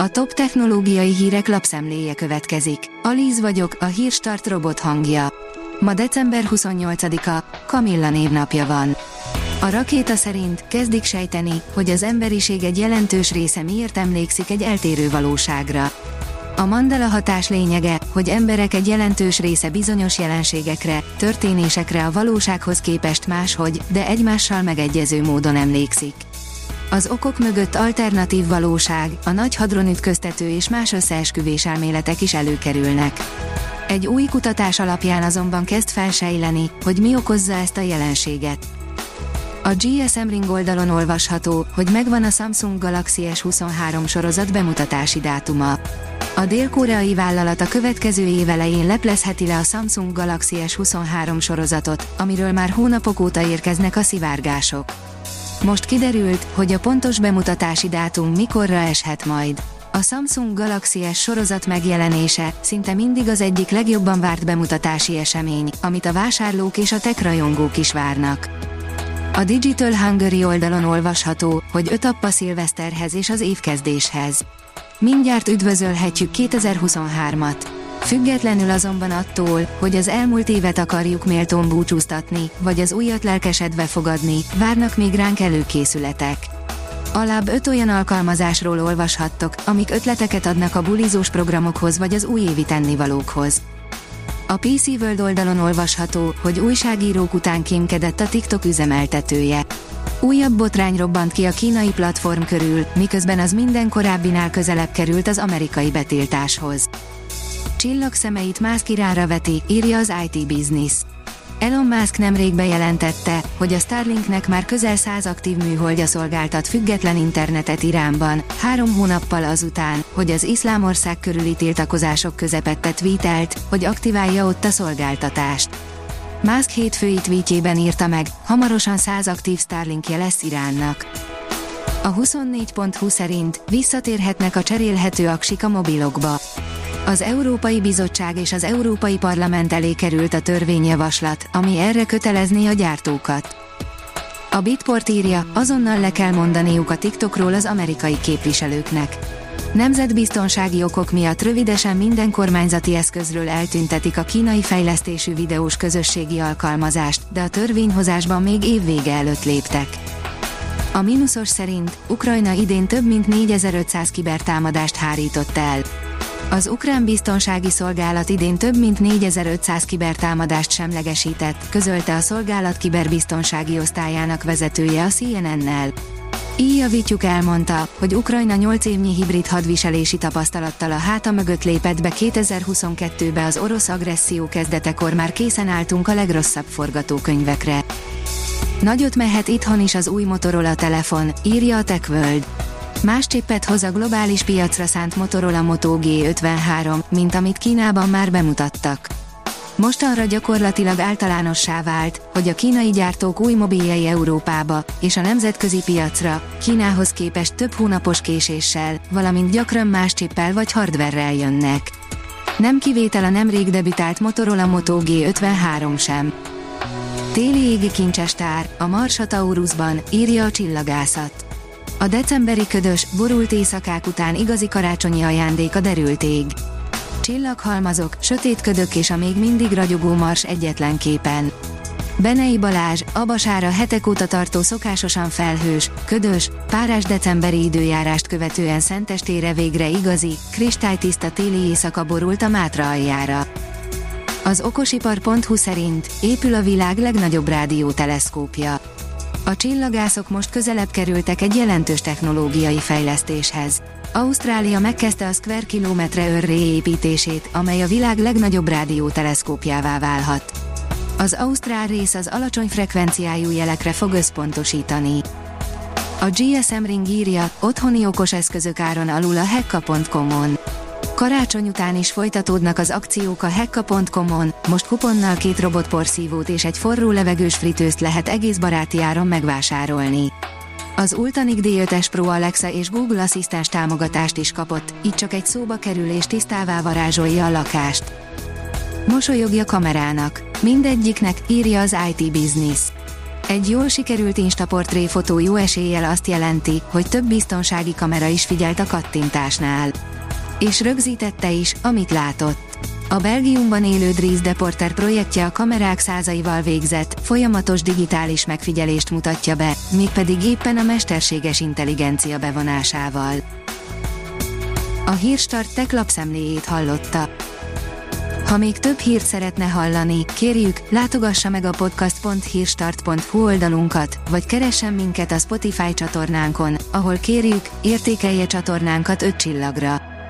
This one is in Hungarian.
A top technológiai hírek lapszemléje következik. Alíz vagyok, a hírstart robot hangja. Ma december 28-a, Kamilla névnapja van. A rakéta szerint kezdik sejteni, hogy az emberiség egy jelentős része miért emlékszik egy eltérő valóságra. A Mandela hatás lényege, hogy emberek egy jelentős része bizonyos jelenségekre, történésekre a valósághoz képest máshogy, de egymással megegyező módon emlékszik. Az okok mögött alternatív valóság, a nagy hadron ütköztető és más összeesküvés elméletek is előkerülnek. Egy új kutatás alapján azonban kezd felsejleni, hogy mi okozza ezt a jelenséget. A GSM Ring oldalon olvasható, hogy megvan a Samsung Galaxy S23 sorozat bemutatási dátuma. A dél-koreai vállalat a következő év elején leplezheti le a Samsung Galaxy S23 sorozatot, amiről már hónapok óta érkeznek a szivárgások. Most kiderült, hogy a pontos bemutatási dátum mikorra eshet majd. A Samsung Galaxy S sorozat megjelenése szinte mindig az egyik legjobban várt bemutatási esemény, amit a vásárlók és a tech rajongók is várnak. A Digital Hungary oldalon olvasható, hogy öt appa szilveszterhez és az évkezdéshez. Mindjárt üdvözölhetjük 2023-at. Függetlenül azonban attól, hogy az elmúlt évet akarjuk méltón búcsúztatni, vagy az újat lelkesedve fogadni, várnak még ránk előkészületek. Alább öt olyan alkalmazásról olvashattok, amik ötleteket adnak a bulizós programokhoz vagy az újévi tennivalókhoz. A PC World oldalon olvasható, hogy újságírók után kémkedett a TikTok üzemeltetője. Újabb botrány robbant ki a kínai platform körül, miközben az minden korábbinál közelebb került az amerikai betiltáshoz. Csillag szemeit Musk iránra veti, írja az IT Business. Elon Musk nemrég bejelentette, hogy a Starlinknek már közel 100 aktív műholdja szolgáltat független internetet Iránban, három hónappal azután, hogy az iszlámország körüli tiltakozások közepette tweetelt, hogy aktiválja ott a szolgáltatást. Musk hétfői tweetjében írta meg, hamarosan 100 aktív Starlinkje lesz Iránnak. A 24.20 szerint visszatérhetnek a cserélhető aksik a mobilokba. Az Európai Bizottság és az Európai Parlament elé került a törvényjavaslat, ami erre kötelezné a gyártókat. A Bitport írja, azonnal le kell mondaniuk a TikTokról az amerikai képviselőknek. Nemzetbiztonsági okok miatt rövidesen minden kormányzati eszközről eltüntetik a kínai fejlesztésű videós közösségi alkalmazást, de a törvényhozásban még évvége előtt léptek. A mínuszos szerint Ukrajna idén több mint 4500 kibertámadást hárított el. Az ukrán biztonsági szolgálat idén több mint 4500 kibertámadást semlegesített, közölte a szolgálat kiberbiztonsági osztályának vezetője a CNN-nel. Így javítjuk elmondta, hogy Ukrajna 8 évnyi hibrid hadviselési tapasztalattal a háta mögött lépett be 2022-be az orosz agresszió kezdetekor már készen álltunk a legrosszabb forgatókönyvekre. Nagyot mehet itthon is az új Motorola telefon, írja a TechWorld. Más csippet hoz a globális piacra szánt Motorola Moto G53, mint amit Kínában már bemutattak. Mostanra gyakorlatilag általánossá vált, hogy a kínai gyártók új mobiljai Európába és a nemzetközi piacra, Kínához képest több hónapos késéssel, valamint gyakran más csippel vagy hardverrel jönnek. Nem kivétel a nemrég debütált Motorola Moto G53 sem. Téli égi kincsestár, a Mars a Taurusban, írja a csillagászat. A decemberi ködös, borult éjszakák után igazi karácsonyi ajándék a derült ég. Csillaghalmazok, sötét ködök és a még mindig ragyogó Mars egyetlen képen. Benei Balázs, Abasára hetek óta tartó szokásosan felhős, ködös, párás decemberi időjárást követően szentestére végre igazi, kristálytiszta téli éjszaka borult a Mátra aljára. Az okosipar.hu szerint épül a világ legnagyobb rádióteleszkópja. A csillagászok most közelebb kerültek egy jelentős technológiai fejlesztéshez. Ausztrália megkezdte a Square kilometre örré építését, amely a világ legnagyobb rádióteleszkópjává válhat. Az Ausztrál rész az alacsony frekvenciájú jelekre fog összpontosítani. A GSM Ring írja, otthoni okos eszközök áron alul a hekka.com-on. Karácsony után is folytatódnak az akciók a hekka.com-on, most kuponnal két robotporszívót és egy forró levegős fritőzt lehet egész baráti áron megvásárolni. Az Ultanik D5S Pro Alexa és Google Asszisztens támogatást is kapott, így csak egy szóba kerül és tisztává varázsolja a lakást. Mosolyogja kamerának. Mindegyiknek, írja az IT Business. Egy jól sikerült instaportré fotó jó eséllyel azt jelenti, hogy több biztonsági kamera is figyelt a kattintásnál. És rögzítette is, amit látott. A Belgiumban élő Dries Deporter projektje a kamerák százaival végzett, folyamatos digitális megfigyelést mutatja be, mégpedig éppen a mesterséges intelligencia bevonásával. A Hírstart tech lapszemléjét hallotta. Ha még több hírt szeretne hallani, kérjük, látogassa meg a podcast.hírstart.hu oldalunkat, vagy keressen minket a Spotify csatornánkon, ahol kérjük, értékelje csatornánkat 5 csillagra.